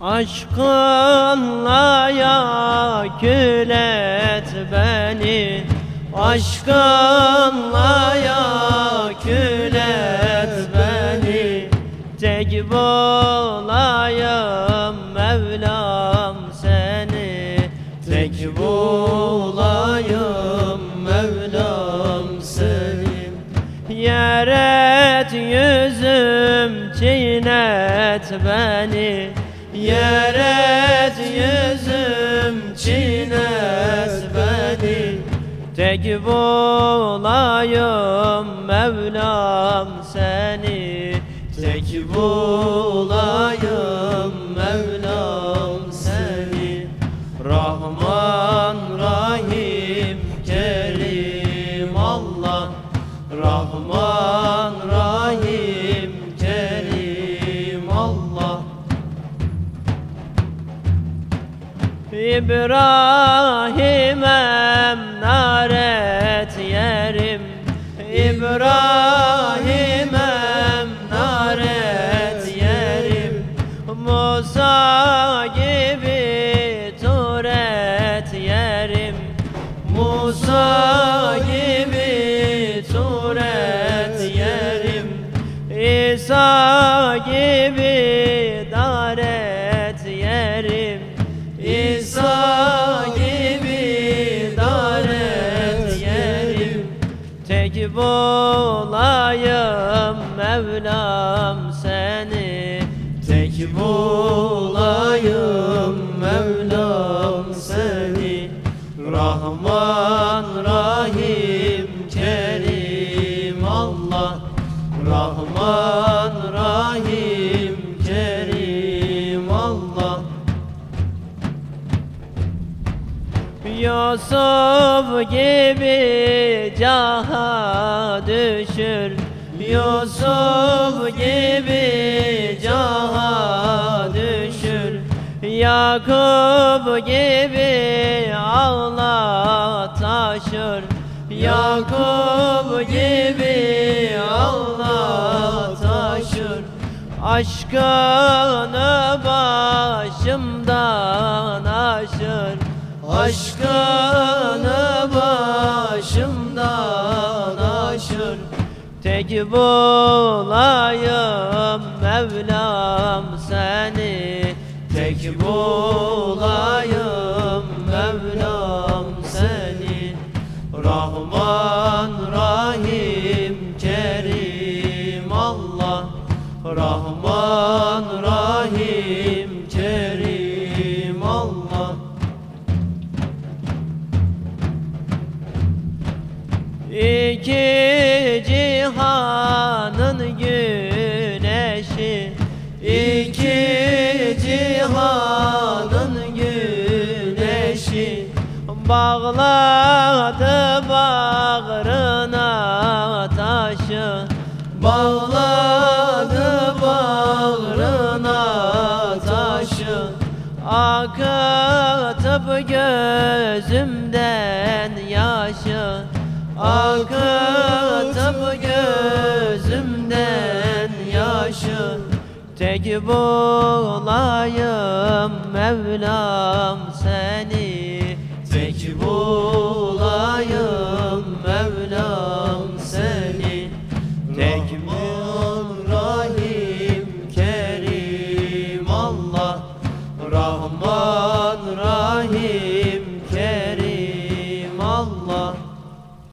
Aşkınla ya et beni. Aşkınla ya et beni. Tek bulayım Mevlam seni. Tek bulayım Mevlam seni. Yer et yüzüm çiğnet beni Yer et yüzüm çiğnet beni. Tek bulayım Mevlam seni. Tek bulayım Mevlam seni. Rahman Rahim Kerim Allah. Rahman İbrahim'em naret yerim. İbrahim'em naret yerim. Musa gibi turet yerim. Musa gibi turet yerim. İsa gibi İsa gibi daret yerim. Tek bulayım Mevlam seni. Tek bulayım Mevlam seni. Rahman Rahim Kerim Allah. Rahman Rahim Yusuf gibi caha düşür. Yusuf gibi caha düşür. Yakup gibi ağla taşır. Yakup gibi ağla taşır. Aşkını başımdan aşır Aşkını başımdan aşır. Tek bulayım Mevlam seni. Tek bulayım Mevlam seni. Rahman Rahim Kerim Allah. Rahman Rahim İki cihanın güneşi? İki cihanın güneşi? Bağladı bağrına taşı. Bağladı bağrına taşı. Akıtıp gözümden yaşı Akıtıp gözümden yaşı. Tek bulayım Mevlam seni